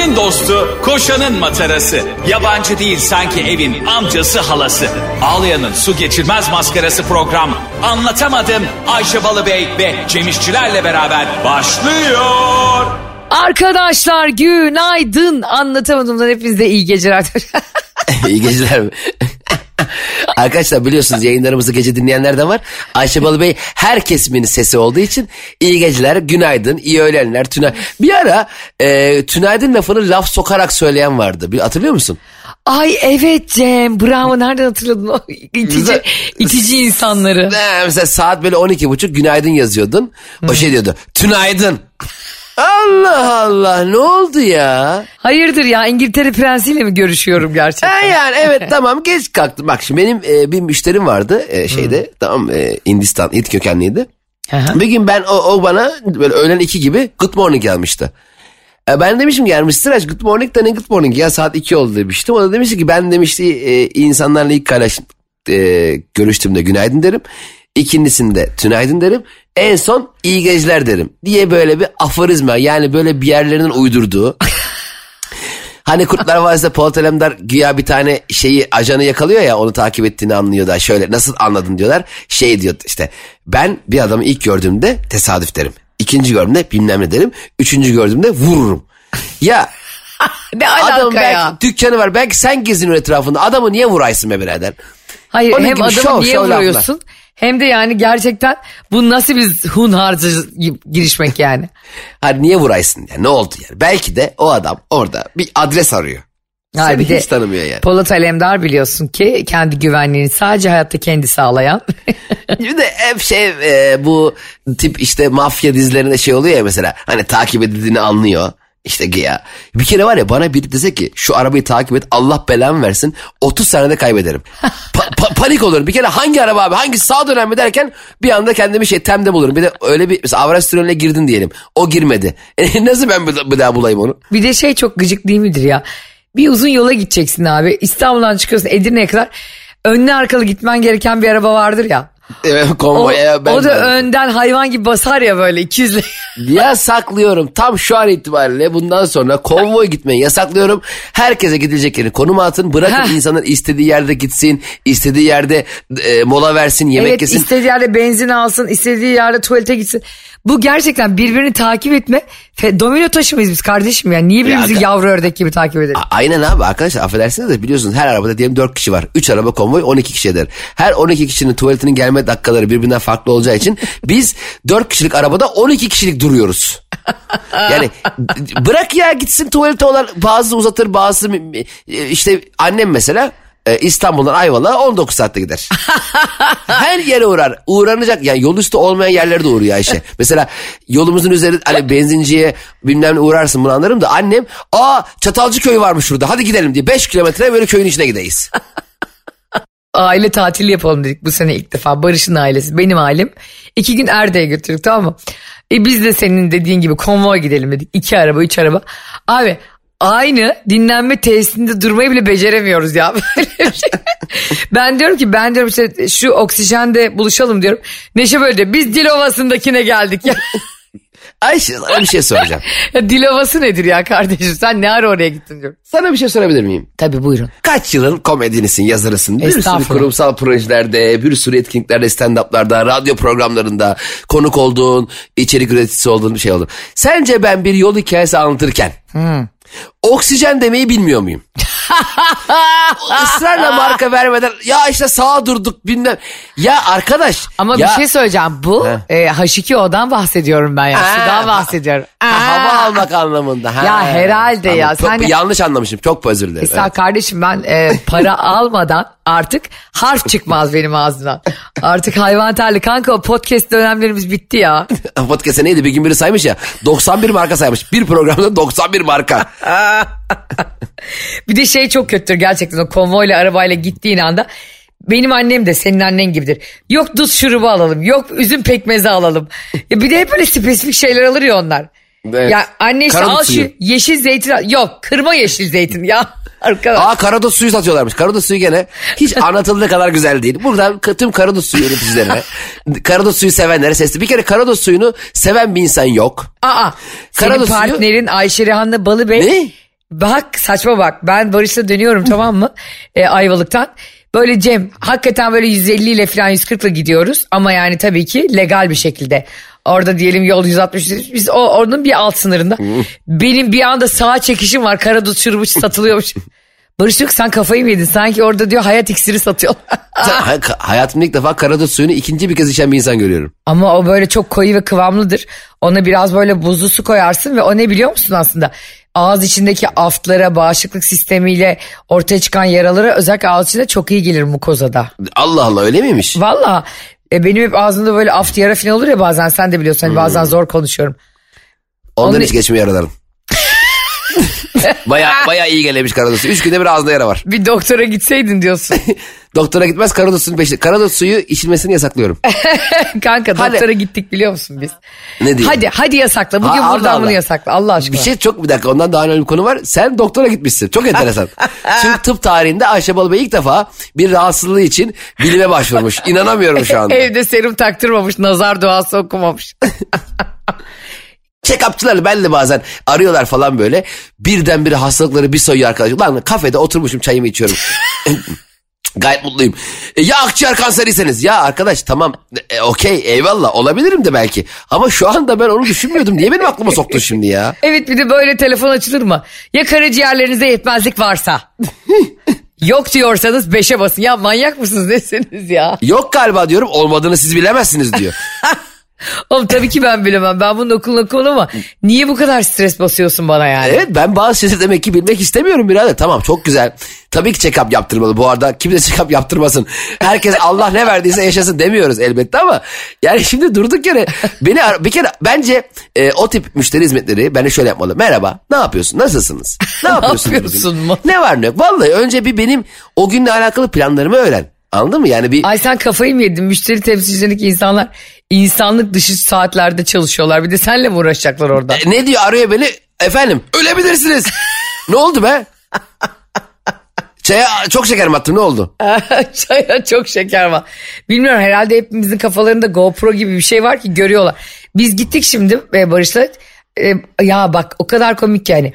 Ayşe'nin dostu, koşanın matarası. Yabancı değil sanki evin amcası halası. Ağlayan'ın su geçirmez maskarası program. Anlatamadım Ayşe Balıbey ve Cemişçilerle beraber başlıyor. Arkadaşlar günaydın. Anlatamadımdan hepinize iyi geceler. İyi geceler? Arkadaşlar biliyorsunuz yayınlarımızı gece dinleyenler de var. Ayşe Balıbey her kesimin sesi olduğu için iyi geceler, günaydın, iyi öğlenler, tüna. Bir ara e, tünaydın lafını laf sokarak söyleyen vardı. Bir, hatırlıyor musun? Ay evet Cem bravo nereden hatırladın o itici, itici insanları. Ne, mesela saat böyle 12 buçuk günaydın yazıyordun. O şey diyordu tünaydın. Allah Allah ne oldu ya? Hayırdır ya İngiltere prensiyle mi görüşüyorum gerçekten? Ha yani evet tamam geç kalktım. Bak şimdi benim e, bir müşterim vardı e, şeyde tamam e, Hindistan Hint kökenliydi. Aha. bir gün ben o, o bana böyle öğlen iki gibi good morning gelmişti. E, ben demişim ki yani Mr. Aç good morning da ne good morning ya saat iki oldu demiştim. O da demişti ki ben demişti e, insanlarla ilk kardeş e, görüştüğümde günaydın derim. İkincisinde tünaydın derim. En son iyi geceler derim diye böyle bir aforizma yani böyle bir yerlerinin uydurduğu. Hani Kurtlar Vadisi'nde Polat Alemdar güya bir tane şeyi ajanı yakalıyor ya onu takip ettiğini anlıyor da şöyle nasıl anladın diyorlar. Şey diyor işte ben bir adamı ilk gördüğümde tesadüf derim. İkinci gördüğümde bilmem ne derim. Üçüncü gördüğümde vururum. Ya Ne adam alaka belki ya? dükkanı var belki sen geziniyor etrafında adamı niye vuraysın be birader? Hayır Onun hem adamı niye laflar. vuruyorsun? Hem de yani gerçekten bu nasıl bir hunharca girişmek yani. Hani niye vuraysın yani ne oldu yani? Belki de o adam orada bir adres arıyor. Ha, Seni bir de hiç tanımıyor yani. Polat Alemdar biliyorsun ki kendi güvenliğini sadece hayatta kendi sağlayan. Bir de hep şey e, bu tip işte mafya dizilerinde şey oluyor ya mesela hani takip edildiğini anlıyor. İşte ya bir kere var ya bana biri dese ki şu arabayı takip et Allah belamı versin 30 saniyede kaybederim. Pa- pa- panik olurum bir kere hangi araba abi hangisi sağ dönem mi derken bir anda kendimi şey temde bulurum. Bir de öyle bir mesela Avras Tüneli'ne girdin diyelim o girmedi. E, nasıl ben bir daha bulayım onu? bir de şey çok gıcık değil midir ya? Bir uzun yola gideceksin abi. İstanbul'dan çıkıyorsun Edirne'ye kadar. Önlü arkalı gitmen gereken bir araba vardır ya. Evet, O, konvoy, e, ben o da de- önden hayvan gibi basar ya böyle 200'le. Yasaklıyorum. Tam şu an itibariyle bundan sonra konvoy gitmeyi yasaklıyorum. Herkese gidilecek yeri konuma atın. Bırakın Heh. insanlar istediği yerde gitsin. istediği yerde e, mola versin, yemek evet yesin. istediği yerde benzin alsın, istediği yerde tuvalete gitsin. Bu gerçekten birbirini takip etme. Domino taşı mıyız biz kardeşim ya? Niye birbirimizi Ya- yavru ördek gibi takip edelim? A- Aynen abi arkadaşlar affedersiniz de biliyorsunuz her arabada diyelim 4 kişi var. 3 araba konvoy 12 kişi eder. Her 12 kişinin tuvaletinin gelme dakikaları birbirinden farklı olacağı için biz 4 kişilik arabada 12 kişilik duruyoruz. Yani bırak ya gitsin tuvalete olan bazı uzatır bazı işte annem mesela e, İstanbul'dan Ayvalık'a 19 saatte gider. Her yere uğrar. Uğranacak yani yol üstü olmayan yerlere de uğruyor Ayşe. Mesela yolumuzun üzeri hani benzinciye bilmem ne uğrarsın bunu anlarım da annem aa Çatalcı köyü varmış şurada hadi gidelim diye 5 kilometre böyle köyün içine gideyiz. Aile tatili yapalım dedik bu sene ilk defa. Barış'ın ailesi, benim ailem. İki gün Erdek'e götürdük tamam mı? E biz de senin dediğin gibi konvoy gidelim dedik. İki araba, üç araba. Abi aynı dinlenme tesisinde durmayı bile beceremiyoruz ya. Şey. ben diyorum ki ben diyorum işte şu oksijende buluşalım diyorum. Neşe böyle diyor. Biz Dilovası'ndakine geldik ya. Ayşe sana bir şey soracağım. ya Dilovası nedir ya kardeşim? Sen ne ara oraya gittin diyorum. Sana bir şey sorabilir miyim? Tabii buyurun. Kaç yılın komedinisin, yazarısın. Bir sürü kurumsal projelerde, bir sürü etkinliklerde, stand-up'larda, radyo programlarında konuk olduğun, içerik üreticisi olduğun bir şey oldu. Sence ben bir yol hikayesi anlatırken oksijen demeyi bilmiyor muyum? Israrla marka vermeden ya işte sağa durduk bilmem. Ya arkadaş. Ama ya, bir şey söyleyeceğim. Bu e, H2O'dan bahsediyorum ben ya. Ha, Sudan bahsediyorum. ha, hava almak anlamında. Ha. Ya herhalde ya, Çok- sen- yanlış anlamışım. Çok özür dilerim. Esra kardeşim ben e, para almadan artık harf çıkmaz benim ağzımdan. Artık hayvan terli. Kanka o podcast dönemlerimiz bitti ya. Evet. Podcast'e neydi? Bir gün biri saymış ya. 91 marka saymış. Bir programda 91 marka. Bir de şey çok kötüdür gerçekten o konvoyla arabayla gittiğin anda. Benim annem de senin annen gibidir. Yok duz şurubu alalım. Yok üzüm pekmezi alalım. Ya bir de hep böyle spesifik şeyler alır ya onlar. Evet. Ya anne işte Karadut al şu suyu. yeşil zeytin al. Yok kırma yeşil zeytin ya. Arkadaş. Aa karadut suyu satıyorlarmış. Karadut suyu gene hiç anlatıldığı kadar güzel değil. Buradan tüm karadut suyu üreticilerine, karadut suyu sevenlere sesli. Bir kere karadut suyunu seven bir insan yok. Aa, senin Karadut suyu- partnerin Ayşe Rihanna Balıbey Ne? Bak saçma bak ben Barış'la dönüyorum tamam mı e, Ayvalık'tan. Böyle Cem hakikaten böyle 150 ile falan 140 ile gidiyoruz ama yani tabii ki legal bir şekilde. Orada diyelim yol 160 biz o onun bir alt sınırında. Benim bir anda sağa çekişim var karadut şurubu satılıyormuş. Barış diyor ki sen kafayı mı yedin? Sanki orada diyor hayat iksiri satıyorlar. Sen- hay- hayatımda ilk defa karadut suyunu ikinci bir kez içen bir insan görüyorum. Ama o böyle çok koyu ve kıvamlıdır. Ona biraz böyle buzlu su koyarsın ve o ne biliyor musun aslında? Ağız içindeki aftlara, bağışıklık sistemiyle ortaya çıkan yaralara özellikle ağız içinde çok iyi gelir mukozada. Allah Allah öyle miymiş? Valla e, benim hep ağzımda böyle aft yara falan olur ya bazen sen de biliyorsun. Hani bazen zor konuşuyorum. Ondan Onu- hiç geçmiyor yaralarım. Baya baya iyi gelemiş karadut suyu. Üç günde bir ağzında yara var. Bir doktora gitseydin diyorsun. Doktora gitmez karadut suyun peşinde. Karadut suyu içilmesini yasaklıyorum. Kanka Hadi. doktora gittik biliyor musun biz? Ne diyeyim? Hadi hadi yasakla. Bugün Ha, Allah buradan bunu Allah. yasakla Allah aşkına. Bir şey çok bir dakika ondan daha önemli bir konu var. Sen doktora gitmişsin. Çok enteresan. Çünkü tıp tarihinde Ayşe Balıbey ilk defa bir rahatsızlığı için bilime başvurmuş. İnanamıyorum şu anda. Evde serum taktırmamış, nazar duası okumamış. Check-upçılar ben de bazen arıyorlar falan böyle. Birdenbire hastalıkları bir soyuyor arkadaş. Lan kafede oturmuşum çayımı içiyorum. Gayet mutluyum. E, ya akciğer kanseriyseniz ya arkadaş tamam e, okey eyvallah olabilirim de belki. Ama şu anda ben onu düşünmüyordum. Niye benim aklıma soktun şimdi ya? Evet bir de böyle telefon açılır mı? Ya karaciğerlerinize yetmezlik varsa? Yok diyorsanız beşe basın. Ya manyak mısınız nesiniz ya? Yok galiba diyorum olmadığını siz bilemezsiniz diyor. Oğlum tabii ki ben bilemem. Ben bunun okulun okulu ama niye bu kadar stres basıyorsun bana yani? Evet ben bazı şeyleri demek ki bilmek istemiyorum birader. Tamam çok güzel. Tabii ki check-up yaptırmalı. Bu arada kimse check-up yaptırmasın. Herkes Allah ne verdiyse yaşasın demiyoruz elbette ama yani şimdi durduk yere beni bir kere bence e, o tip müşteri hizmetleri beni şöyle yapmalı. Merhaba ne yapıyorsun nasılsınız? Ne yapıyorsunuz yapıyorsun bugün? mu? Ne var ne yok? Vallahi önce bir benim o günle alakalı planlarımı öğren. Anladın mı? Yani bir Ay sen kafayı mı yedin? Müşteri temsilcilerindeki insanlar insanlık dışı saatlerde çalışıyorlar. Bir de senle mi uğraşacaklar orada? E, ne diyor arıyor beni efendim ölebilirsiniz. ne oldu be? Çaya çok şeker mi attım ne oldu? Çaya çok şeker var. Bilmiyorum herhalde hepimizin kafalarında GoPro gibi bir şey var ki görüyorlar. Biz gittik şimdi e, Barış'la. E, ya bak o kadar komik yani.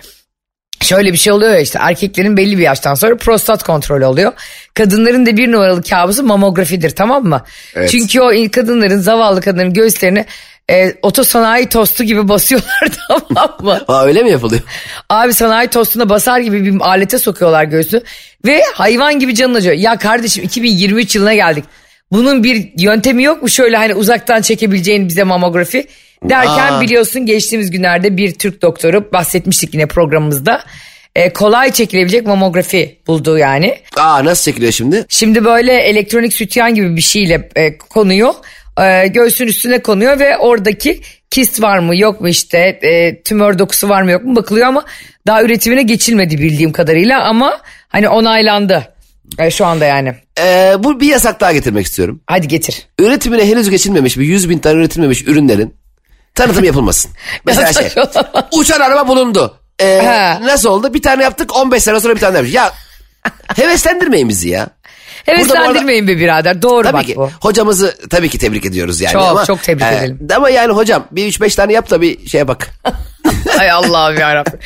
Şöyle bir şey oluyor ya işte erkeklerin belli bir yaştan sonra prostat kontrolü oluyor. Kadınların da bir numaralı kabusu mamografidir tamam mı? Evet. Çünkü o kadınların zavallı kadınların göğüslerini e, otosanayi tostu gibi basıyorlar tamam mı? Aa, öyle mi yapılıyor? Abi sanayi tostuna basar gibi bir alete sokuyorlar göğsünü ve hayvan gibi canın acıyor. Ya kardeşim 2023 yılına geldik. Bunun bir yöntemi yok mu şöyle hani uzaktan çekebileceğin bize mamografi? Derken Aa. biliyorsun geçtiğimiz günlerde bir Türk doktoru bahsetmiştik yine programımızda. E, kolay çekilebilecek mamografi buldu yani. Aa nasıl çekiliyor şimdi? Şimdi böyle elektronik sütyen gibi bir şeyle e, konuyor. E, göğsün üstüne konuyor ve oradaki kist var mı yok mu işte e, tümör dokusu var mı yok mu bakılıyor ama daha üretimine geçilmedi bildiğim kadarıyla ama hani onaylandı e, şu anda yani. Ee, bu bir yasak daha getirmek istiyorum. Hadi getir. Üretimine henüz geçilmemiş bir 100 bin tane üretilmemiş ürünlerin tanıtım yapılmasın. Mesela şey uçan araba bulundu. Ee, Ha. nasıl oldu? Bir tane yaptık 15 sene sonra bir tane yapmış. Ya heveslendirmeyin bizi ya. Heveslendirmeyin be birader doğru Tabii bak ki bu. hocamızı tabii ki tebrik ediyoruz yani. Çok, ama, çok tebrik edelim. Ama yani hocam bir 3-5 tane yap da bir şeye bak. Ay Allah'ım yarabbim.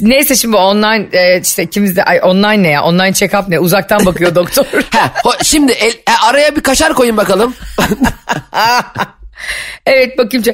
Neyse şimdi online e, işte ikimiz de ay online ne ya online check up ne uzaktan bakıyor doktor. ha, şimdi el- e, araya bir kaşar koyun bakalım. Evet bakayım.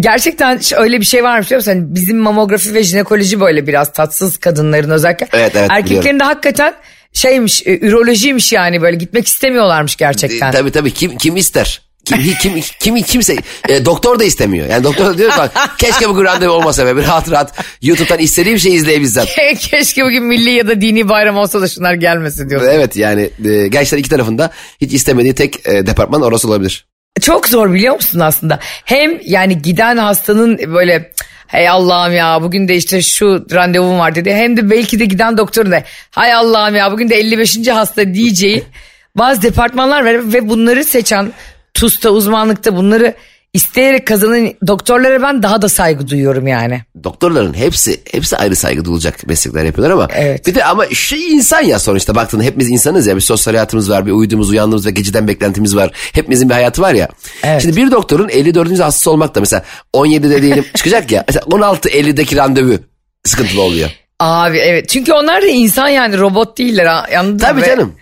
Gerçekten ş- öyle bir şey varmış biliyor musun? Hani bizim mamografi ve jinekoloji böyle biraz tatsız kadınların özellikle. Evet, evet, Erkeklerin biliyorum. de hakikaten şeymiş, e, ürolojiymiş yani böyle gitmek istemiyorlarmış gerçekten. E, tabii tabii kim kim ister? Kim kim kim kimse e, doktor da istemiyor. Yani doktor da diyor ki "Bak, keşke bugün randevu olmasa be. Bir rahat rahat YouTube'dan istediğim şeyi izleyebilsem. Keşke bugün milli ya da dini bayram olsa da şunlar gelmesin diyorsun. Evet yani e, gençler iki tarafında hiç istemediği tek e, departman orası olabilir. Çok zor biliyor musun aslında? Hem yani giden hastanın böyle hey Allah'ım ya bugün de işte şu randevum var dedi. Hem de belki de giden doktorun da hay Allah'ım ya bugün de 55. hasta diyeceği bazı departmanlar var ve bunları seçen TUS'ta uzmanlıkta bunları isteyerek kazanan doktorlara ben daha da saygı duyuyorum yani. Doktorların hepsi hepsi ayrı saygı duyulacak meslekler yapıyorlar ama Evet. bir de ama şey insan ya sonuçta baktığında hepimiz insanız ya bir sosyal hayatımız var bir uyuduğumuz uyandığımız ve geceden beklentimiz var hepimizin bir hayatı var ya. Evet. Şimdi bir doktorun 54. hastası olmak da mesela 17'de diyelim çıkacak ya mesela 16-50'deki randevu sıkıntılı oluyor. Abi evet çünkü onlar da insan yani robot değiller anladın mı? Tabii Ve canım.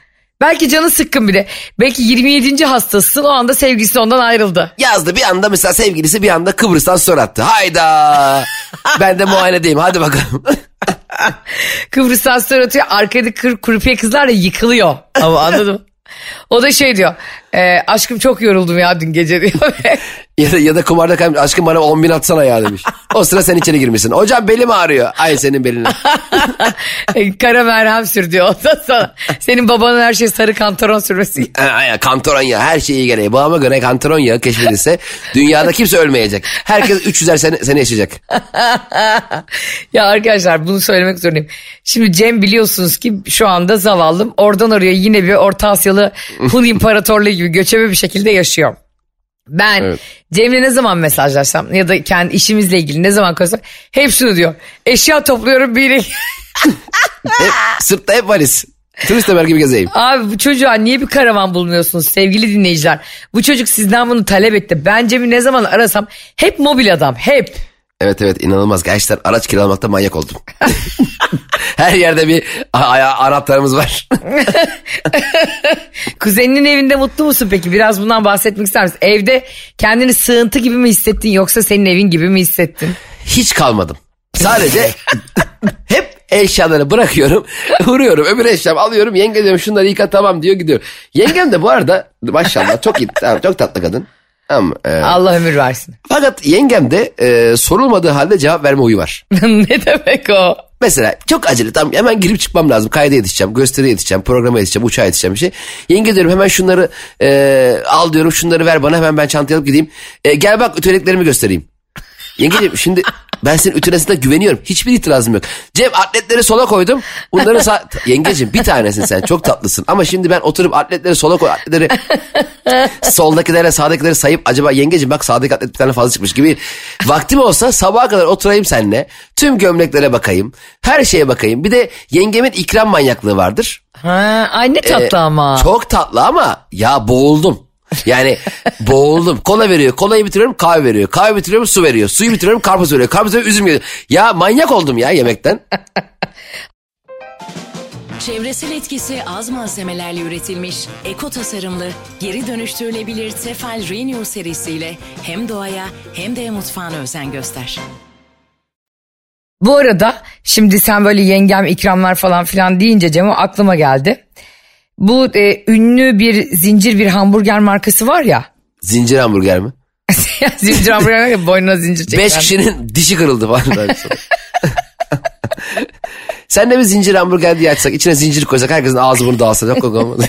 Belki canı sıkkın bir de. Belki 27. hastasın o anda sevgilisi ondan ayrıldı. Yazdı bir anda mesela sevgilisi bir anda Kıbrıs'tan sor attı. Hayda. ben de muayenedeyim hadi bakalım. Kıbrıs'tan sonra atıyor arkada kır, kurupiye kızlar da yıkılıyor. Ama anladın mı? O da şey diyor. "E, aşkım çok yoruldum ya dün gece diyor. ya da, ya da kumarda kaymış aşkım bana 10 bin atsana ya demiş. O sıra sen içeri girmişsin. Hocam belim ağrıyor. Ay senin beline. Kara merhem sür diyor ondan sonra. Senin babanın her şey sarı kantaron sürmesi. Aynen kantaron yağı her şeyi iyi gereği. Babama göre kantaron yağı keşfedilse dünyada kimse ölmeyecek. Herkes 300'er sene, sene yaşayacak. ya arkadaşlar bunu söylemek zorundayım. Şimdi Cem biliyorsunuz ki şu anda zavallım. Oradan oraya yine bir Orta Asyalı Hun İmparatorluğu gibi göçebe bir şekilde yaşıyor. Ben Evet. Cem'le ne zaman mesajlaşsam ya da kendi işimizle ilgili ne zaman konuşsam hep şunu diyor. Eşya topluyorum bir yere. Hep, sırtta hep valiz. Turist haber gibi gezeyim. Abi bu çocuğa niye bir karavan bulmuyorsunuz sevgili dinleyiciler? Bu çocuk sizden bunu talep etti. Ben Cem'i ne zaman arasam hep mobil adam hep. Evet evet inanılmaz. Gerçekten araç kiralamakta manyak oldum. Her yerde bir a- a- anahtarımız var. Kuzeninin evinde mutlu musun peki? Biraz bundan bahsetmek ister misin? Evde kendini sığıntı gibi mi hissettin yoksa senin evin gibi mi hissettin? Hiç kalmadım. Sadece hep eşyaları bırakıyorum. Vuruyorum öbür eşyamı alıyorum. Yenge diyorum şunları yıka tamam diyor gidiyor. Yengem de bu arada maşallah çok iyi, çok tatlı kadın. Ama, e, Allah ömür versin. fakat yengem de e, sorulmadığı halde cevap verme huyu var. ne demek o? Mesela çok acele tam hemen girip çıkmam lazım. Kayda yetişeceğim, gösteriye yetişeceğim, programa yetişeceğim, uçağa yetişeceğim bir şey. Yenge diyorum hemen şunları e, al diyorum şunları ver bana hemen ben çantaya alıp gideyim. E, gel bak öteliklerimi göstereyim. Yengeciğim şimdi ben senin ütünesine güveniyorum. Hiçbir itirazım yok. Cem atletleri sola koydum. Bunları sağ... Yengeciğim bir tanesin sen çok tatlısın. Ama şimdi ben oturup atletleri sola koy. Atletleri soldakilerle sağdakileri sayıp acaba yengeciğim bak sağdaki atlet bir tane fazla çıkmış gibi. Vaktim olsa sabaha kadar oturayım seninle. Tüm gömleklere bakayım. Her şeye bakayım. Bir de yengemin ikram manyaklığı vardır. Ha, ay ne tatlı Ee, ama. Çok tatlı ama ya boğuldum. Yani boğuldum. Kola veriyor. Kolayı bitiriyorum kahve veriyor. Kahve bitiriyorum su veriyor. Suyu bitiriyorum karpuz veriyor. Karpuz veriyor üzüm veriyor. Ya manyak oldum ya yemekten. Çevresel etkisi az malzemelerle üretilmiş, eko tasarımlı, geri dönüştürülebilir Tefal Renew serisiyle hem doğaya hem de mutfağına özen göster. Bu arada şimdi sen böyle yengem ikramlar falan filan deyince Cemo aklıma geldi. Bu e, ünlü bir zincir bir hamburger markası var ya. Zincir hamburger mi? zincir hamburger ya boynuna zincir çekilen. Beş kişinin dişi kırıldı falan. Sen de bir zincir hamburger diye açsak içine zincir koysak herkesin ağzı bunu dağılsa yok yok olmaz.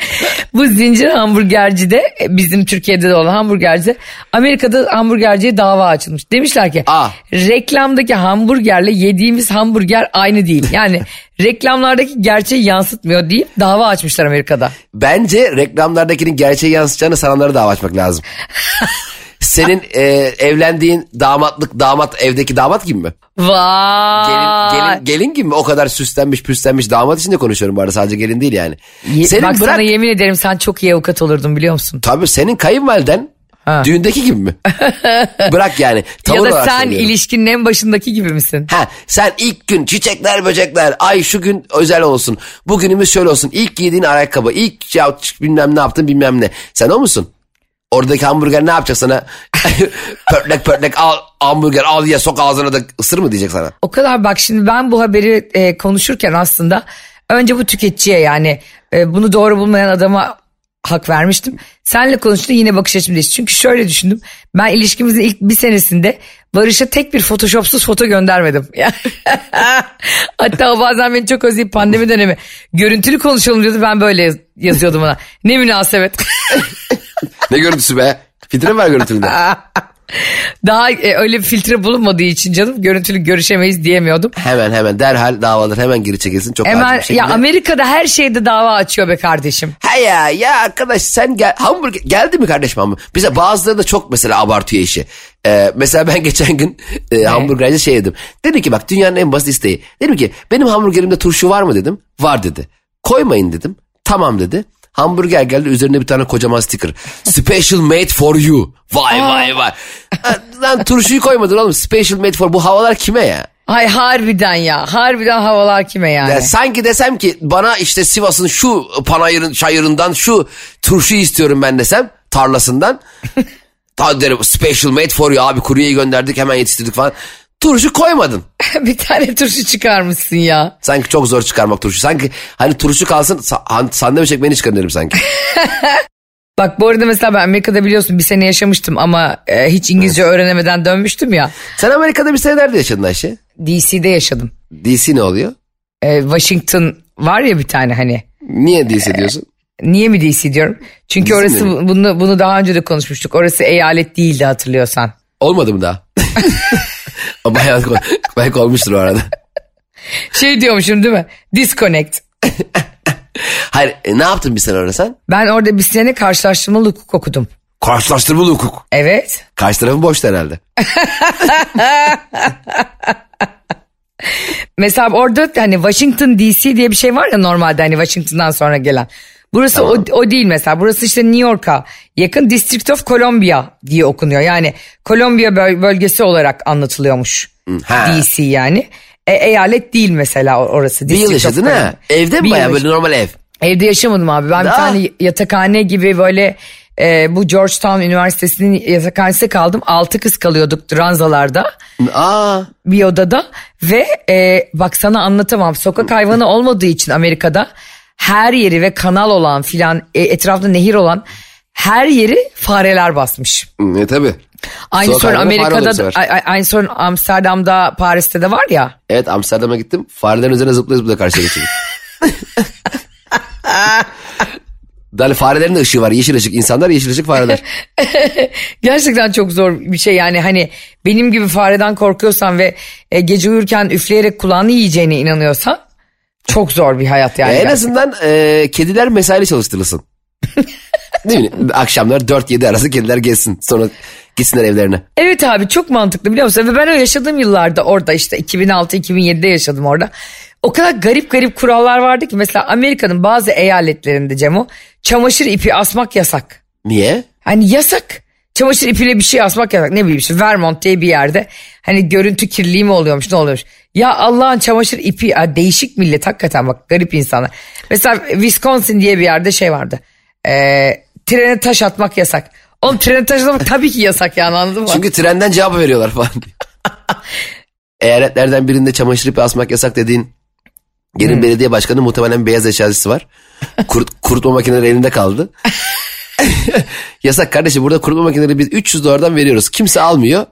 Bu zincir hamburgercide e, bizim Türkiye'de de olan hamburgercide Amerika'da hamburgerciye dava açılmış. Demişler ki Aa. reklamdaki hamburgerle yediğimiz hamburger aynı değil. Yani reklamlardaki gerçeği yansıtmıyor deyip dava açmışlar Amerika'da. Bence reklamlardakinin gerçeği yansıtacağını sananlara dava açmak lazım. Senin e, evlendiğin damatlık damat evdeki damat gibi mi? Vay. Gelin, gelin, gelin gibi mi? O kadar süslenmiş püslenmiş damat için de konuşuyorum bu arada sadece gelin değil yani. Ye- Senin Bak bırak sana yemin ederim sen çok iyi avukat olurdun biliyor musun? tabii senin kayınvaliden Ha. düğündeki gibi mi? bırak yani. Tavır ya da sen söylüyorum. ilişkinin en başındaki gibi misin? Ha, sen ilk gün çiçekler böcekler ay şu gün özel olsun bugünümüz şöyle olsun ilk giydiğin ayakkabı ilk ya, bilmem ne yaptın bilmem ne sen o musun? Oradaki hamburger ne yapacak sana? pörtlek pörtlek al hamburger al ye sok ağzına da ısır mı diyecek sana? O kadar bak şimdi ben bu haberi e, konuşurken aslında önce bu tüketiciye yani e, bunu doğru bulmayan adama hak vermiştim. Senle konuştu yine bakış açım değişti. Çünkü şöyle düşündüm. Ben ilişkimizin ilk bir senesinde Barış'a tek bir photoshopsuz foto göndermedim. Hatta bazen beni çok özleyip pandemi dönemi görüntülü konuşalım diyordu. Ben böyle yaz- yazıyordum ona. Ne münasebet. Ne görüntüsü be? Filtre mi var görüntülüde? Daha e, öyle bir filtre bulunmadığı için canım görüntülü görüşemeyiz diyemiyordum. hemen hemen derhal davalar hemen geri çekilsin çok acil Hemen bir şekilde. ya Amerika'da her şeyde dava açıyor be kardeşim. He ya ya arkadaş sen gel hamburger geldi mi kardeşim hamburger? Bize bazıları da çok mesela abartıyor işi. Ee, mesela ben geçen gün e, hamburgerci şey. Dedim ki bak dünyanın en basit isteği. Dedim ki benim hamburgerimde turşu var mı dedim. Var dedi. Koymayın dedim. Tamam dedi. Hamburger geldi üzerine bir tane kocaman sticker. Special made for you. Vay vay vay. Ha, Lan turşuyu koymadın oğlum. Special made for bu havalar kime ya? Ay harbiden ya. Harbiden havalar kime yani? Ya sanki desem ki bana işte Sivas'ın şu panayırın çayırından şu turşu istiyorum ben desem tarlasından. Ta derim special made for you abi kuryeyi gönderdik hemen yetiştirdik falan. Turşu koymadın. bir tane turşu çıkarmışsın ya. Sanki çok zor çıkarmak turşu. Sanki hani turşu kalsın sa- sandviç ekmeğini çıkarırım sanki. Bak bu arada mesela ben Amerika'da biliyorsun bir sene yaşamıştım ama e, hiç İngilizce öğrenemeden dönmüştüm ya. Sen Amerika'da bir sene nerede yaşadın Ayşe? DC'de yaşadım. DC ne oluyor? E, Washington var ya bir tane hani. Niye DC diyorsun? Niye mi DC diyorum? Çünkü DC orası mi? bunu bunu daha önce de konuşmuştuk. Orası eyalet değildi hatırlıyorsan. Olmadı mı daha? O bayağı, bayağı olmuştur o arada. Şey diyormuşum değil mi? Disconnect. Hayır e, ne yaptın bir sene orada sen? Ben orada bir sene karşılaştırmalı hukuk okudum. Karşılaştırmalı hukuk. Evet. Karşı tarafın boştu herhalde. Mesela orada hani Washington DC diye bir şey var ya normalde hani Washington'dan sonra gelen. Burası o, o değil mesela. Burası işte New York'a yakın District of Columbia diye okunuyor. Yani Columbia böl- bölgesi olarak anlatılıyormuş. ha. DC yani. E, eyalet değil mesela orası. Bir yıl District yaşadın ha. Evde mi yıl böyle normal ev? Evde yaşamadım abi. Ben bir Aa. tane yatakhane gibi böyle e, bu Georgetown Üniversitesi'nin yatakhanesinde kaldım. Altı kız kalıyorduk ranzalarda Aa. bir odada ve e, bak sana anlatamam sokak hayvanı olmadığı için Amerika'da her yeri ve kanal olan filan e, etrafta nehir olan her yeri fareler basmış. E tabi. Aynı Sokak sorun Amerika'da aynı sorun Amsterdam'da Paris'te de var ya. Evet Amsterdam'a gittim. Farelerin üzerine zıplaya zıplaya karşıya geçirdim. Yani farelerin de ışığı var. Yeşil ışık. insanlar yeşil ışık fareler. Gerçekten çok zor bir şey yani hani benim gibi fareden korkuyorsan ve e, gece uyurken üfleyerek kulağını yiyeceğine inanıyorsan çok zor bir hayat yani. en gerçekten. azından e, kediler mesaili çalıştırılsın. Değil mi? Akşamlar 4-7 arası kediler gezsin. Sonra gitsinler evlerine. Evet abi çok mantıklı biliyor musun? Ve ben o yaşadığım yıllarda orada işte 2006-2007'de yaşadım orada. O kadar garip garip kurallar vardı ki mesela Amerika'nın bazı eyaletlerinde Cemo çamaşır ipi asmak yasak. Niye? Hani yasak. Çamaşır ipiyle bir şey asmak yasak. Ne bileyim işte Vermont diye bir yerde hani görüntü kirliliği mi oluyormuş ne oluyormuş. Ya Allah'ın çamaşır ipi ya değişik millet hakikaten bak garip insanlar. Mesela Wisconsin diye bir yerde şey vardı. Ee, trene taş atmak yasak. Oğlum trene taş atmak tabii ki yasak yani anladın mı? Çünkü trenden cevap veriyorlar falan. Eyaletlerden birinde çamaşır ipi asmak yasak dediğin yerin Hmm. belediye başkanı muhtemelen beyaz eşyacısı var. Kurt, kurutma makineleri elinde kaldı. yasak kardeşim burada kurutma makineleri biz 300 dolardan veriyoruz. Kimse almıyor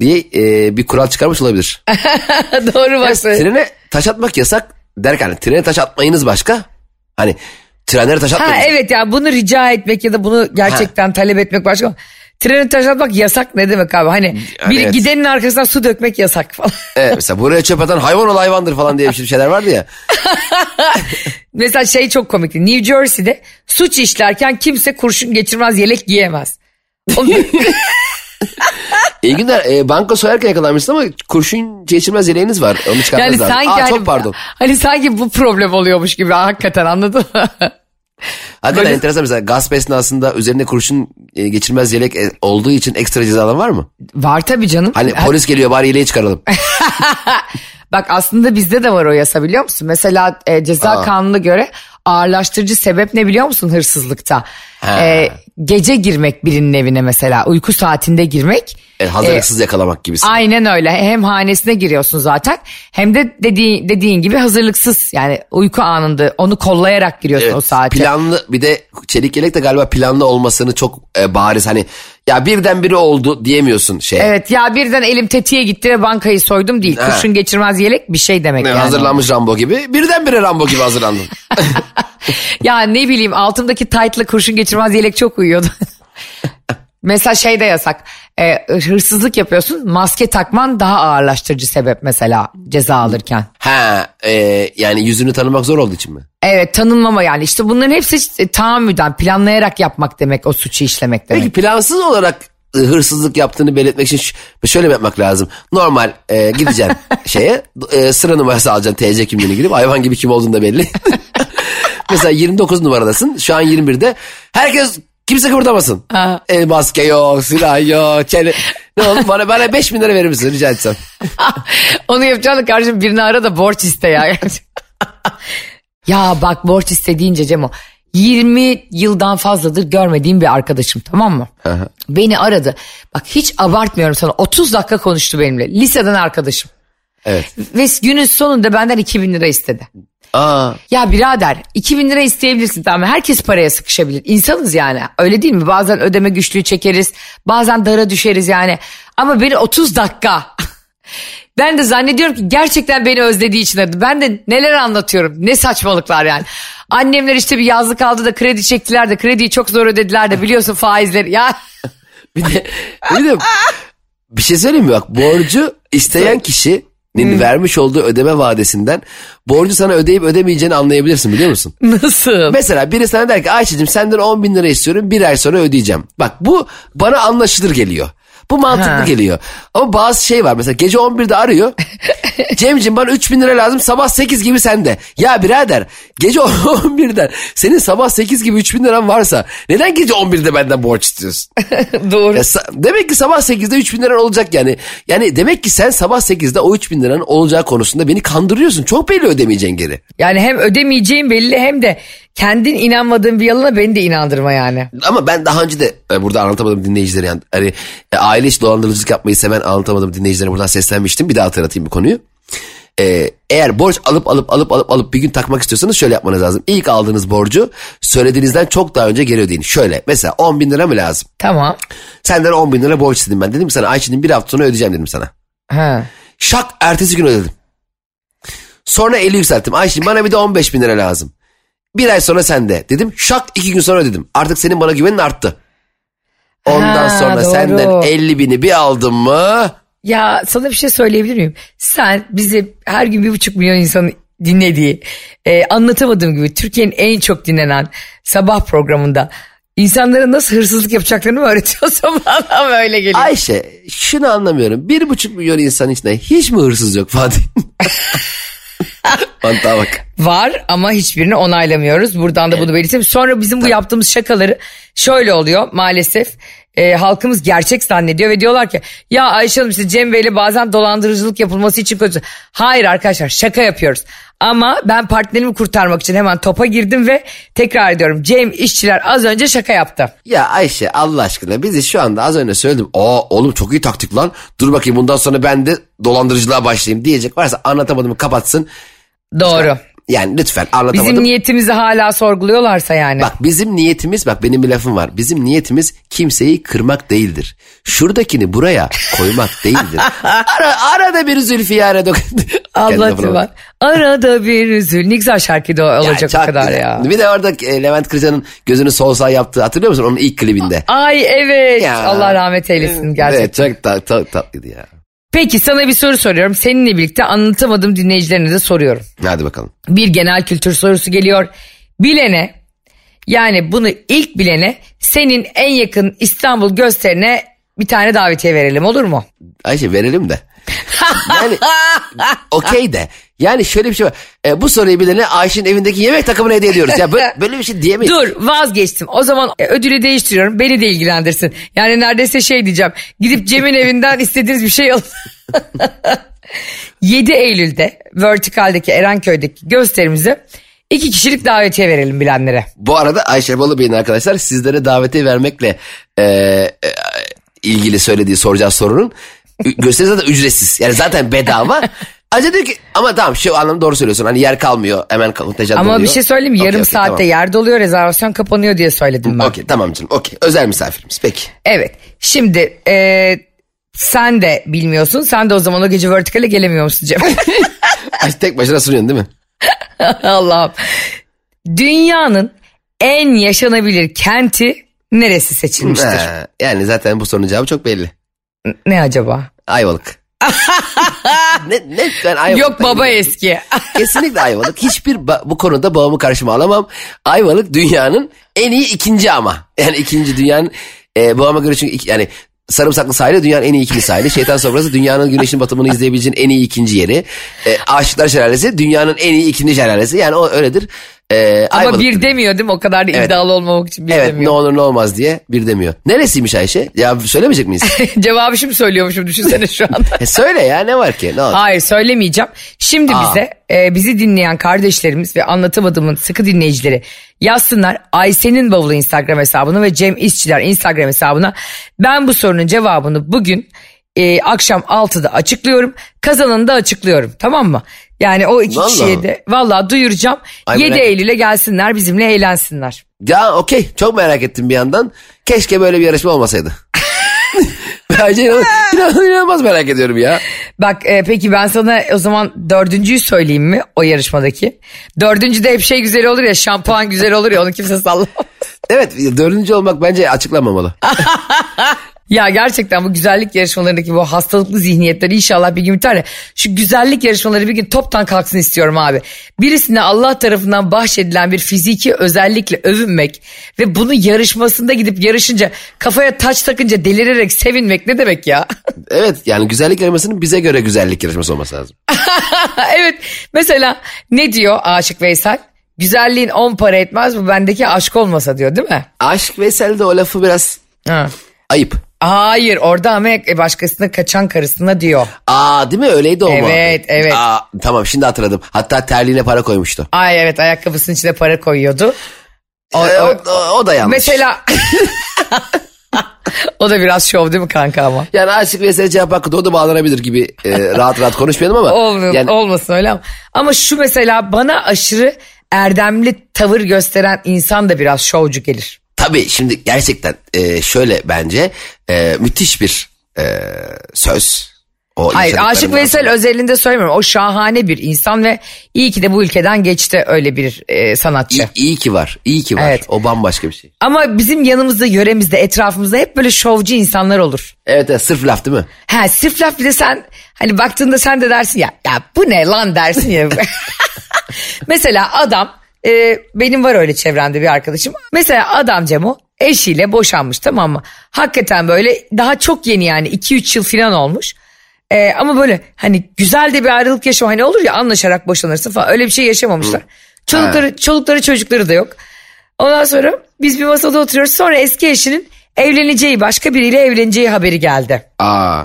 diye e, bir kural çıkarmış olabilir. Doğru bak. trene taş atmak yasak derken hani trene taş atmayınız başka. Hani trenlere taş Ha atmayınız. evet ya bunu rica etmek ya da bunu gerçekten talep etmek başka. Trene taş atmak yasak ne demek abi? Hani bir evet. gidenin arkasından su dökmek yasak falan. Evet, mesela buraya çöp atan hayvan ol hayvandır falan diye bir şey- şeyler vardı ya. Mesela şey çok komikti. New Jersey'de suç işlerken kimse kurşun geçirmez yelek giyemez. İyi günler. E, banka soyarken yakalanmışsın ama kurşun geçirmez yeleğiniz var. Onu çıkartmanız yani lazım. sanki Aa, hani, çok pardon. hani sanki bu problem oluyormuş gibi hakikaten anladın mı? Hakikaten Böyle- enteresan mesela gasp esnasında üzerinde kurşun e, geçirmez yelek e, olduğu için ekstra cezalar var mı? Var tabii canım. Hani polis geliyor bari yeleği çıkaralım. Bak aslında bizde de var o yasa biliyor musun? Mesela e, ceza Aa. kanununa göre ağırlaştırıcı sebep ne biliyor musun hırsızlıkta? Ha. E, gece girmek birinin evine mesela uyku saatinde girmek. E, hazırlıksız yakalamak gibisi. Aynen öyle hem hanesine giriyorsun zaten hem de dediğin, dediğin gibi hazırlıksız yani uyku anında onu kollayarak giriyorsun o Evet, saate. planlı bir de çelik yelek de galiba planlı olmasını çok e, bariz hani ya birden biri oldu diyemiyorsun şey. Evet ya birden elim tetiğe gitti ve bankayı soydum değil. Ha. Kurşun geçirmez yelek bir şey demek Ne, yani. Hazırlanmış Rambo gibi birdenbire Rambo gibi hazırlandın. Ya ne bileyim altımdaki tight'la kurşun geçirmez yelek çok uyuyordu. mesela şey de yasak. E, hırsızlık yapıyorsun maske takman daha ağırlaştırıcı sebep mesela ceza alırken. ha e, yani yüzünü tanımak zor olduğu için mi? Evet tanınmama yani işte bunların hepsi tahammüden planlayarak yapmak demek o suçu işlemek demek. Peki plansız olarak e, hırsızlık yaptığını belirtmek için şöyle mi yapmak lazım? Normal e, gideceksin şeye e, sıra numarası alacaksın TC kimliğine girip hayvan gibi kim olduğunu da belli. Mesela 29 numaradasın şu an 21'de herkes Kimse kıpırdamasın. Ha. E, maske yok, silah yok. Çene... Ne oldu bana, bana 5 bin lira verir misin rica etsem. Onu yapacağını kardeşim birini ara da borç iste ya. ya bak borç istediğince Cemo 20 yıldan fazladır görmediğim bir arkadaşım tamam mı? Aha. Beni aradı. Bak hiç abartmıyorum sana 30 dakika konuştu benimle. Liseden arkadaşım. Evet. Ve günün sonunda benden 2000 lira istedi. Aa, Ya birader 2000 lira isteyebilirsin tamam herkes paraya sıkışabilir. İnsanız yani öyle değil mi? Bazen ödeme güçlüğü çekeriz bazen dara düşeriz yani. Ama beni 30 dakika ben de zannediyorum ki gerçekten beni özlediği için aradı. Ben de neler anlatıyorum ne saçmalıklar yani. Annemler işte bir yazlık aldı da kredi çektiler de krediyi çok zor ödediler de biliyorsun faizleri. Ya bir de, bir de bir şey söyleyeyim mi bak borcu isteyen kişinin vermiş olduğu ödeme vadesinden borcu sana ödeyip ödemeyeceğini anlayabilirsin biliyor musun? nasıl? Mesela biri sana der ki Ayşe'cim senden 10 bin lira istiyorum bir ay sonra ödeyeceğim. Bak bu bana anlaşılır geliyor. Bu mantıklı Ha. geliyor. Ama bazı şey var mesela gece 11'de arıyor. Cemciğim bana 3 bin lira lazım sabah 8 gibi sende. Ya birader gece 11'den senin sabah 8 gibi 3 bin liran varsa neden gece 11'de benden borç istiyorsun? Doğru. Ya demek ki sabah 8'de 3 bin liran olacak yani. Yani demek ki sen sabah 8'de o 3 bin liranın olacağı konusunda beni kandırıyorsun. Çok belli ödemeyeceksin geri. Yani hem ödemeyeceğim belli hem de kendin inanmadığın bir yalana beni de inandırma yani. Ama ben daha önce de e, burada anlatamadım dinleyicilere yani hani e, aile içi dolandırıcılık yapmayı seven anlatamadım dinleyicilere buradan seslenmiştim. Bir daha hatırlatayım bu konuyu. E, eğer borç alıp alıp alıp alıp alıp bir gün takmak istiyorsanız şöyle yapmanız lazım. İlk aldığınız borcu söylediğinizden çok daha önce geri ödeyin. Şöyle mesela 10 bin lira mı lazım? Tamam. Senden 10 bin lira borç istedim ben. Dedim ki sana Ayşe'nin bir hafta sonra ödeyeceğim dedim sana. Ha. Şak ertesi gün ödedim. Sonra eli yükselttim. Ayşe bana bir de 15 bin lira lazım. Bir ay sonra sende dedim. Şak iki gün sonra ödedim. Artık senin bana güvenin arttı. Ondan Ha, sonra doğru. senden 50 bini bir aldım mı? Ya sana bir şey söyleyebilir miyim? Sen bizi her gün bir buçuk milyon insanın dinlediği, e, anlatamadığım gibi Türkiye'nin en çok dinlenen sabah programında insanlara nasıl hırsızlık yapacaklarını mı öğretiyorsun bana öyle geliyor. Ayşe şunu anlamıyorum. Bir buçuk milyon insan içinde hiç mi hırsız yok Fatih? Mantığa bak. Var ama hiçbirini onaylamıyoruz. Buradan da bunu belirteyim. Sonra bizim bu yaptığımız şakaları şöyle oluyor maalesef. E, halkımız gerçek zannediyor ve diyorlar ki ya Ayşe Hanım işte Cem Bey'le bazen dolandırıcılık yapılması için kötü. Hayır arkadaşlar şaka yapıyoruz. Ama ben partnerimi kurtarmak için hemen topa girdim ve tekrar ediyorum. Cem işçiler az önce şaka yaptı. Ya Ayşe Allah aşkına bizi şu anda az önce söyledim. Aa oğlum çok iyi taktik lan. Dur bakayım bundan sonra ben de dolandırıcılığa başlayayım diyecek varsa anlatamadığımı kapatsın. Doğru. Yani lütfen anlatamadım. Bizim niyetimizi hala sorguluyorlarsa yani. Bak bizim niyetimiz bak benim bir lafım var. Bizim niyetimiz kimseyi kırmak değildir. Şuradakini buraya koymak değildir. Ara, arada bir Zülfiyare dok. Bak. var. Arada bir üzül. Ne güzel şarkı da Ya olacak çok o kadar güzel. ya. Bir de orada e, Levent Kırca'nın gözünü sol sağ yaptığı hatırlıyor musun onun ilk klibinde? Ay evet. Ya. Allah rahmet eylesin gerçekten. Evet çok, ta, çok tatlıydı ya. Peki sana bir soru soruyorum. Seninle birlikte anlatamadığım dinleyicilerine de soruyorum. Hadi bakalım. Bir genel kültür sorusu geliyor. Bilene yani bunu ilk bilene senin en yakın İstanbul gösterine bir tane davetiye verelim olur mu? Ayşe verelim de. Yani okey de. Yani şöyle bir şey var. E, bu soruyu bilene Ayşe'nin evindeki yemek takımını hediye ediyoruz. Ya böyle, böyle bir şey diyemeyiz. Dur vazgeçtim. O zaman e, ödülü değiştiriyorum. Beni de ilgilendirsin. Yani neredeyse şey diyeceğim. Gidip Cem'in evinden istediğiniz bir şey alın. 7 Eylül'de Vertikal'deki Erenköy'deki gösterimize iki kişilik davetiye verelim bilenlere. Bu arada Ayşe Balıbey'in arkadaşlar sizlere davetiye vermekle e, e, ilgili söylediği soracağı sorunun gösteri zaten ücretsiz. Yani zaten bedava. Ayrıca diyor ki ama tamam şu anlamda doğru söylüyorsun. Hani yer kalmıyor hemen kontenjan Ama doluyor. bir şey söyleyeyim Yarım okey, saatte tamam. yer doluyor rezervasyon kapanıyor diye söyledim ben. Okey tamam canım okey. Özel misafirimiz peki. Evet şimdi e, sen de bilmiyorsun. Sen de o zaman o gece Vertikal'e gelemiyor musun Cem? Tek başına sunuyorsun değil mi? Allah'ım. Dünyanın en yaşanabilir kenti neresi seçilmiştir? Ha, yani zaten bu sorunun cevabı çok belli. Ne acaba? Ayvalık. ne, ne, ben Yok baba eski. Kesinlikle Ayvalık. Hiçbir bu konuda babamı karşıma alamam. Ayvalık dünyanın en iyi ikinci ama. Yani ikinci dünyanın e, babama göre çünkü yani Sarımsaklı sahili dünyanın en iyi ikinci sahili. Şeytan sofrası dünyanın güneşin batımını izleyebileceğin en iyi ikinci yeri. E, Aşıklar Şelalesi dünyanın en iyi ikinci şelalesi. Yani o öyledir. Ee, Ama Ayvalık bir dedi. demiyor değil mi? O kadar da Evet. iddialı olmamak için bir Evet demiyor. ne olur ne olmaz diye bir demiyor. Neresiymiş Ayşe? Ya söylemeyecek miyiz? Cevabı şimdi söylüyormuşum düşünsene şu anda. e söyle ya ne var ki? Ne olacak? Hayır söylemeyeceğim. Şimdi Aa. bize e, bizi dinleyen kardeşlerimiz ve anlatamadığımın sıkı dinleyicileri yazsınlar Ayşe'nin bavulu Instagram hesabına ve Cem İşçiler Instagram hesabına. Ben bu sorunun cevabını bugün e, akşam 6'da açıklıyorum. Kazananı da açıklıyorum tamam mı? Yani o iki Vallahi. kişiye de vallahi duyuracağım. Ay, 7 merak- Eylül'e gelsinler bizimle eğlensinler. Ya okey çok merak ettim bir yandan. Keşke böyle bir yarışma olmasaydı. Bence inan- inan- inanılmaz merak ediyorum ya. Bak e, peki ben sana o zaman dördüncüyü söyleyeyim mi o yarışmadaki? Dördüncü de hep şey güzel olur ya şampuan güzel olur ya onu kimse sallamaz. Evet dördüncü olmak bence açıklanmamalı. Ya gerçekten bu güzellik yarışmalarındaki bu hastalıklı zihniyetler inşallah bir gün biter ya. Şu güzellik yarışmaları bir gün toptan kalksın istiyorum abi. Birisine Allah tarafından bahşedilen bir fiziki özellikle övünmek ve bunu yarışmasında gidip yarışınca kafaya taç takınca delirerek sevinmek ne demek ya? Evet yani güzellik yarışmasının bize göre güzellik yarışması olması lazım. evet mesela ne diyor Aşık Veysel? Güzelliğin on para etmez bu bendeki aşk olmasa diyor değil mi? Aşk Veysel'de o lafı biraz Ha. ayıp. Hayır orada ama başkasına kaçan karısına diyor. Aa değil mi öyleydi o Evet, muhabbet. evet. Aa, tamam şimdi hatırladım. Hatta terliğine para koymuştu. Ay evet ayakkabısının içine para koyuyordu. O, Ee, o- o, o- da yanlış. mesela o da biraz şov değil mi kanka ama? Yani Aşık Veysel'e cevap hakkı da o da bağlanabilir gibi e, rahat rahat konuşmayalım ama. Olmuyor, yani, olmasın öyle ama. Ama şu mesela bana aşırı erdemli tavır gösteren insan da biraz şovcu gelir. Tabii şimdi gerçekten e, şöyle bence e, müthiş bir e, söz. O Hayır Aşık Veysel sonra. özelinde söylemiyorum. O şahane bir insan ve iyi ki de bu ülkeden geçti öyle bir e, sanatçı. İyi, iyi ki var. iyi ki var. Evet. O bambaşka bir şey. Ama bizim yanımızda, yöremizde, etrafımızda hep böyle şovcu insanlar olur. Evet, evet sırf laf değil mi? Ha sırf laf bir de sen hani baktığında sen de dersin ya ya bu ne lan dersin ya. Mesela adam e, benim var öyle çevremde bir arkadaşım. Mesela adam Cemo eşiyle boşanmış tamam mı? Hakikaten böyle daha çok yeni yani 2-3 yıl falan olmuş. E, ama böyle hani güzel de bir ayrılık yaşam hani olur ya anlaşarak boşanırsın falan öyle bir şey yaşamamışlar. Çolukları, çolukları çocukları da yok. Ondan sonra biz bir masada oturuyoruz sonra eski eşinin evleneceği başka biriyle evleneceği haberi geldi. Aa.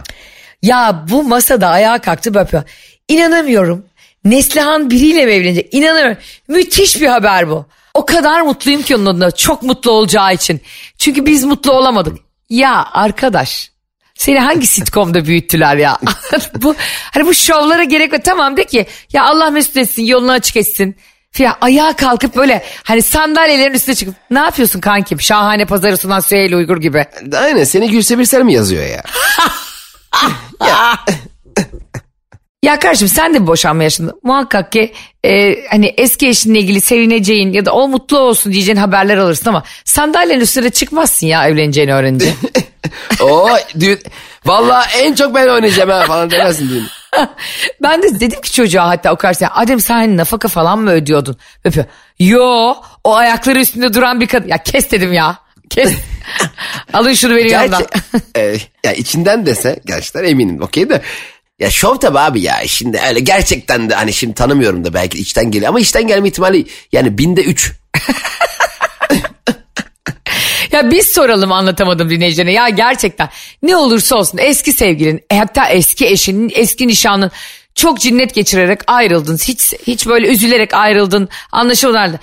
Ya bu masada ayağa kalktı böyle. İnanamıyorum. Neslihan biriyle mi evlenecek? İnanamıyorum. Müthiş bir haber bu. O kadar mutluyum ki onun adına. Çok mutlu olacağı için. Çünkü biz mutlu olamadık. Ya arkadaş. Seni hangi sitcomda büyüttüler ya? bu hani bu şovlara gerek yok. Tamam de ki ya Allah mesut etsin, yolunu açık etsin. Filan ayağa kalkıp böyle hani sandalyelerin üstüne çıkıp ne yapıyorsun kankim? Şahane pazarı sunan Süheyl Uygur gibi. Aynen seni Gülse Birsel mi yazıyor ya? Ya kardeşim sen de bir boşanma yaşında. Muhakkak ki e, hani eski eşinle ilgili sevineceğin ya da o mutlu olsun diyeceğin haberler alırsın ama sandalyenin üstüne çıkmazsın ya evleneceğini öğrenince. Oo, düğün. Valla en çok ben oynayacağım ha falan demezsin düğün. ben de dedim ki çocuğa hatta o karşısına Adem sen hani nafaka falan mı ödüyordun? Öpüyor. Yo o ayakları üstünde duran bir kadın. Ya kes dedim ya. Kes. Alın şunu benim yanımdan. Gerçi, e, ya içinden dese gerçekten eminim okey de. Ya şov tabi abi ya şimdi öyle gerçekten de hani şimdi tanımıyorum da belki içten geliyor ama içten gelme ihtimali yani binde üç. Ya biz soralım anlatamadım dinleyicilerine. Ya gerçekten ne olursa olsun eski sevgilin e, hatta eski eşinin eski nişanın çok cinnet geçirerek ayrıldın. Hiç hiç böyle üzülerek ayrıldın. Anlaşılmadı.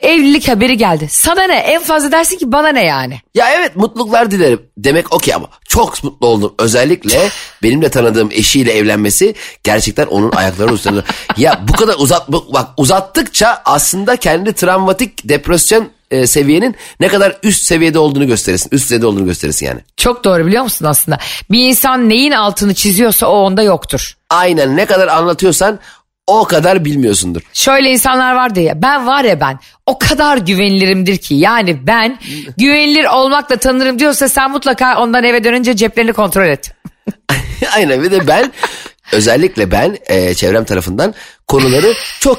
Evlilik haberi geldi. Sana ne? En fazla dersin ki bana ne yani? Ya evet mutluluklar dilerim demek okey ama çok mutlu oldum. Özellikle benim de tanıdığım eşiyle evlenmesi gerçekten onun ayaklarının üstünde. ya bu kadar uzat bak uzattıkça aslında kendi travmatik depresyon e, seviyenin ne kadar üst seviyede olduğunu gösterirsin. Üst seviyede olduğunu gösterirsin yani. Çok doğru biliyor musun aslında? Bir insan neyin altını çiziyorsa o onda yoktur. Aynen ne kadar anlatıyorsan o kadar bilmiyorsundur. Şöyle insanlar vardı ya ben var ya ben o kadar güvenilirimdir ki yani ben güvenilir olmakla tanırım diyorsa sen mutlaka ondan eve dönünce ceplerini kontrol et. Aynen ve de ben özellikle ben e, çevrem tarafından konuları çok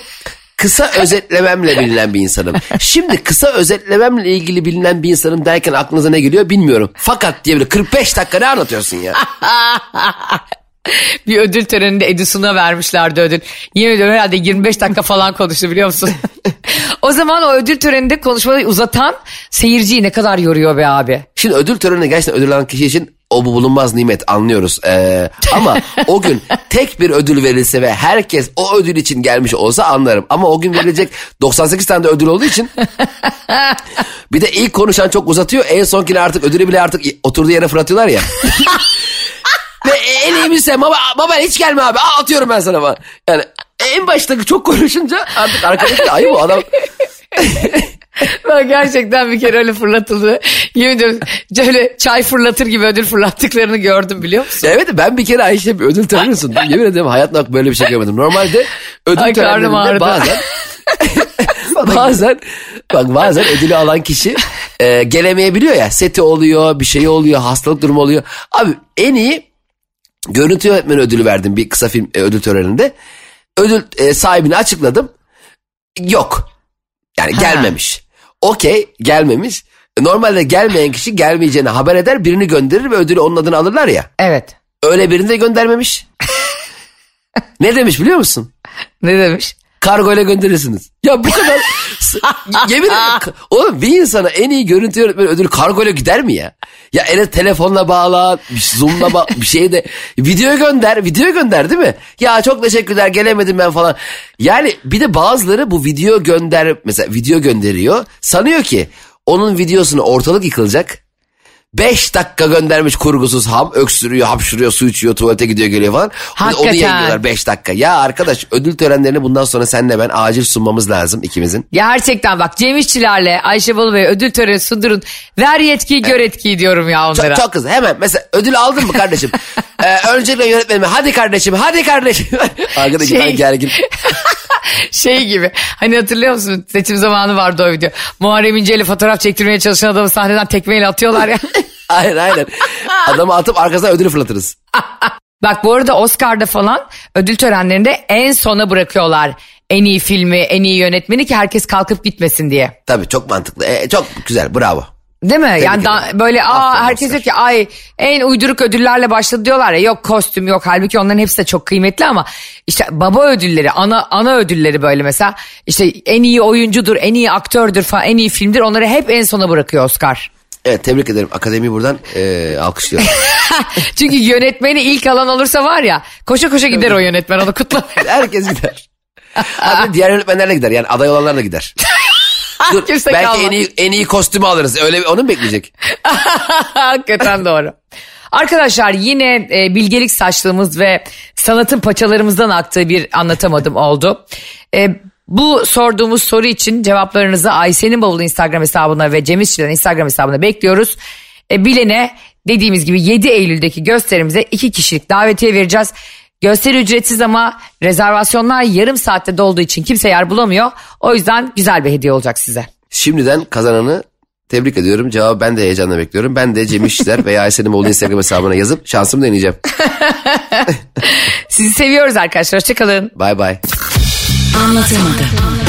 kısa özetlememle bilinen bir insanım. Şimdi kısa özetlememle ilgili bilinen bir insanım derken aklınıza ne geliyor bilmiyorum. Fakat diye böyle 45 dakika ne anlatıyorsun ya? Bir ödül töreninde Edison'a vermişlerdi ödül. Yemin ediyorum herhalde 25 dakika falan konuştu biliyor musun? O zaman o ödül töreninde konuşmayı uzatan seyirciyi ne kadar yoruyor be abi. Şimdi ödül törenine gerçekten ödül alan kişi için o bu bulunmaz nimet anlıyoruz. Ee, ama o gün tek bir ödül verilse ve herkes o ödül için gelmiş olsa anlarım. Ama o gün verilecek 98 tane de ödül olduğu için bir de ilk konuşan çok uzatıyor. En sonkine artık ödülü bile artık oturduğu yere fırlatıyorlar ya. Ve en iyi bilsem baba, baba hiç gelme abi Aa, atıyorum ben sana falan. Yani en baştaki çok konuşunca artık arkadaki ayı bu adam. Ben gerçekten bir kere öyle fırlatıldı. Yemin ediyorum şöyle çay fırlatır gibi ödül fırlattıklarını gördüm biliyor musun? Evet ben bir kere Ayşe bir ödül sundum. Yemin ederim hayatımda böyle bir şey görmedim. Normalde ödül Ay, törenlerinde bazen bazen bak bazen ödülü alan kişi e, gelemeyebiliyor ya. Seti oluyor, bir şey oluyor, hastalık durumu oluyor. Abi en iyi görüntü yönetmeni ödülü verdim bir kısa film e, ödül töreninde. Ödül e, sahibini açıkladım. Yok. Yani gelmemiş. Okey gelmemiş. Normalde gelmeyen kişi gelmeyeceğini haber eder birini gönderir ve ödülü onun adını alırlar ya. Evet. Öyle birini de göndermemiş. ne demiş biliyor musun? Ne demiş? Kargo ile gönderirsiniz. Ya bu kadar... Yemin ederim. Oğlum bir insana en iyi görüntü yönetmeni ödülü kargo ile gider mi ya? Ya ele telefonla bağla, zoomla bağ, bir şey de video gönder, video gönder değil mi? Ya çok teşekkürler gelemedim ben falan. Yani bir de bazıları bu video gönder, mesela video gönderiyor. Sanıyor ki onun videosunu ortalık yıkılacak. 5 dakika göndermiş kurgusuz ham öksürüyor hapşırıyor su içiyor tuvalete gidiyor geliyor falan. De Onu Hakikaten. yayınlıyorlar 5 dakika. Ya arkadaş ödül törenlerini bundan sonra senle ben acil sunmamız lazım ikimizin. Gerçekten bak Cem İşçilerle Ayşe Balı Bey ödül töreni sundurun. Ver yetkiyi gör etkiyi diyorum ya onlara. Çok, çok hızlı hemen mesela ödül aldın mı kardeşim? ee, öncelikle yönetmenime hadi kardeşim hadi kardeşim. Arkadaş Şey- gergin. şey gibi hani hatırlıyor musun seçim zamanı vardı o video. Muharrem İnce ile fotoğraf çektirmeye çalışan adamı sahneden tekmeyle atıyorlar ya. aynen aynen. Adamı atıp arkasından ödülü fırlatırız. Bak bu arada Oscar'da falan ödül törenlerinde en sona bırakıyorlar. En iyi filmi, en iyi yönetmeni ki herkes kalkıp gitmesin diye. Tabii çok mantıklı. Ee, çok güzel bravo. Değil mi? yani ederim. da, böyle aa herkes diyor ki ay en uyduruk ödüllerle başladı diyorlar ya yok kostüm yok halbuki onların hepsi de çok kıymetli ama işte baba ödülleri ana ana ödülleri böyle mesela işte en iyi oyuncudur en iyi aktördür falan en iyi filmdir onları hep en sona bırakıyor Oscar. Evet tebrik ederim. Akademiyi buradan e, alkışlıyorum. Çünkü yönetmeni ilk alan olursa var ya koşa koşa gider o yönetmen onu kutlamaya. Herkes gider. Abi diğer yönetmenler de gider. Yani aday olanlar da gider. Dur, Kimse belki kalmaz. en iyi, en iyi kostümü alırız. Öyle onu mu bekleyecek? Hakikaten doğru. Arkadaşlar yine e, bilgelik saçlığımız ve sanatın paçalarımızdan aktığı bir anlatamadım oldu. E, bu sorduğumuz soru için cevaplarınızı Ayşe'nin bavulu Instagram hesabına ve Cem İşçilerin Instagram hesabına bekliyoruz. E, bilene dediğimiz gibi 7 Eylül'deki gösterimize iki kişilik davetiye vereceğiz. Gösteri ücretsiz ama rezervasyonlar yarım saatte dolduğu için kimse yer bulamıyor. O yüzden güzel bir hediye olacak size. Şimdiden kazananı tebrik ediyorum. Cevabı ben de heyecanla bekliyorum. Ben de Cem İşçiler veya Ayşe'nin oğlu Instagram hesabına yazıp şansımı deneyeceğim. Sizi seviyoruz arkadaşlar. Hoşçakalın. Bay bay. Anlatamadım.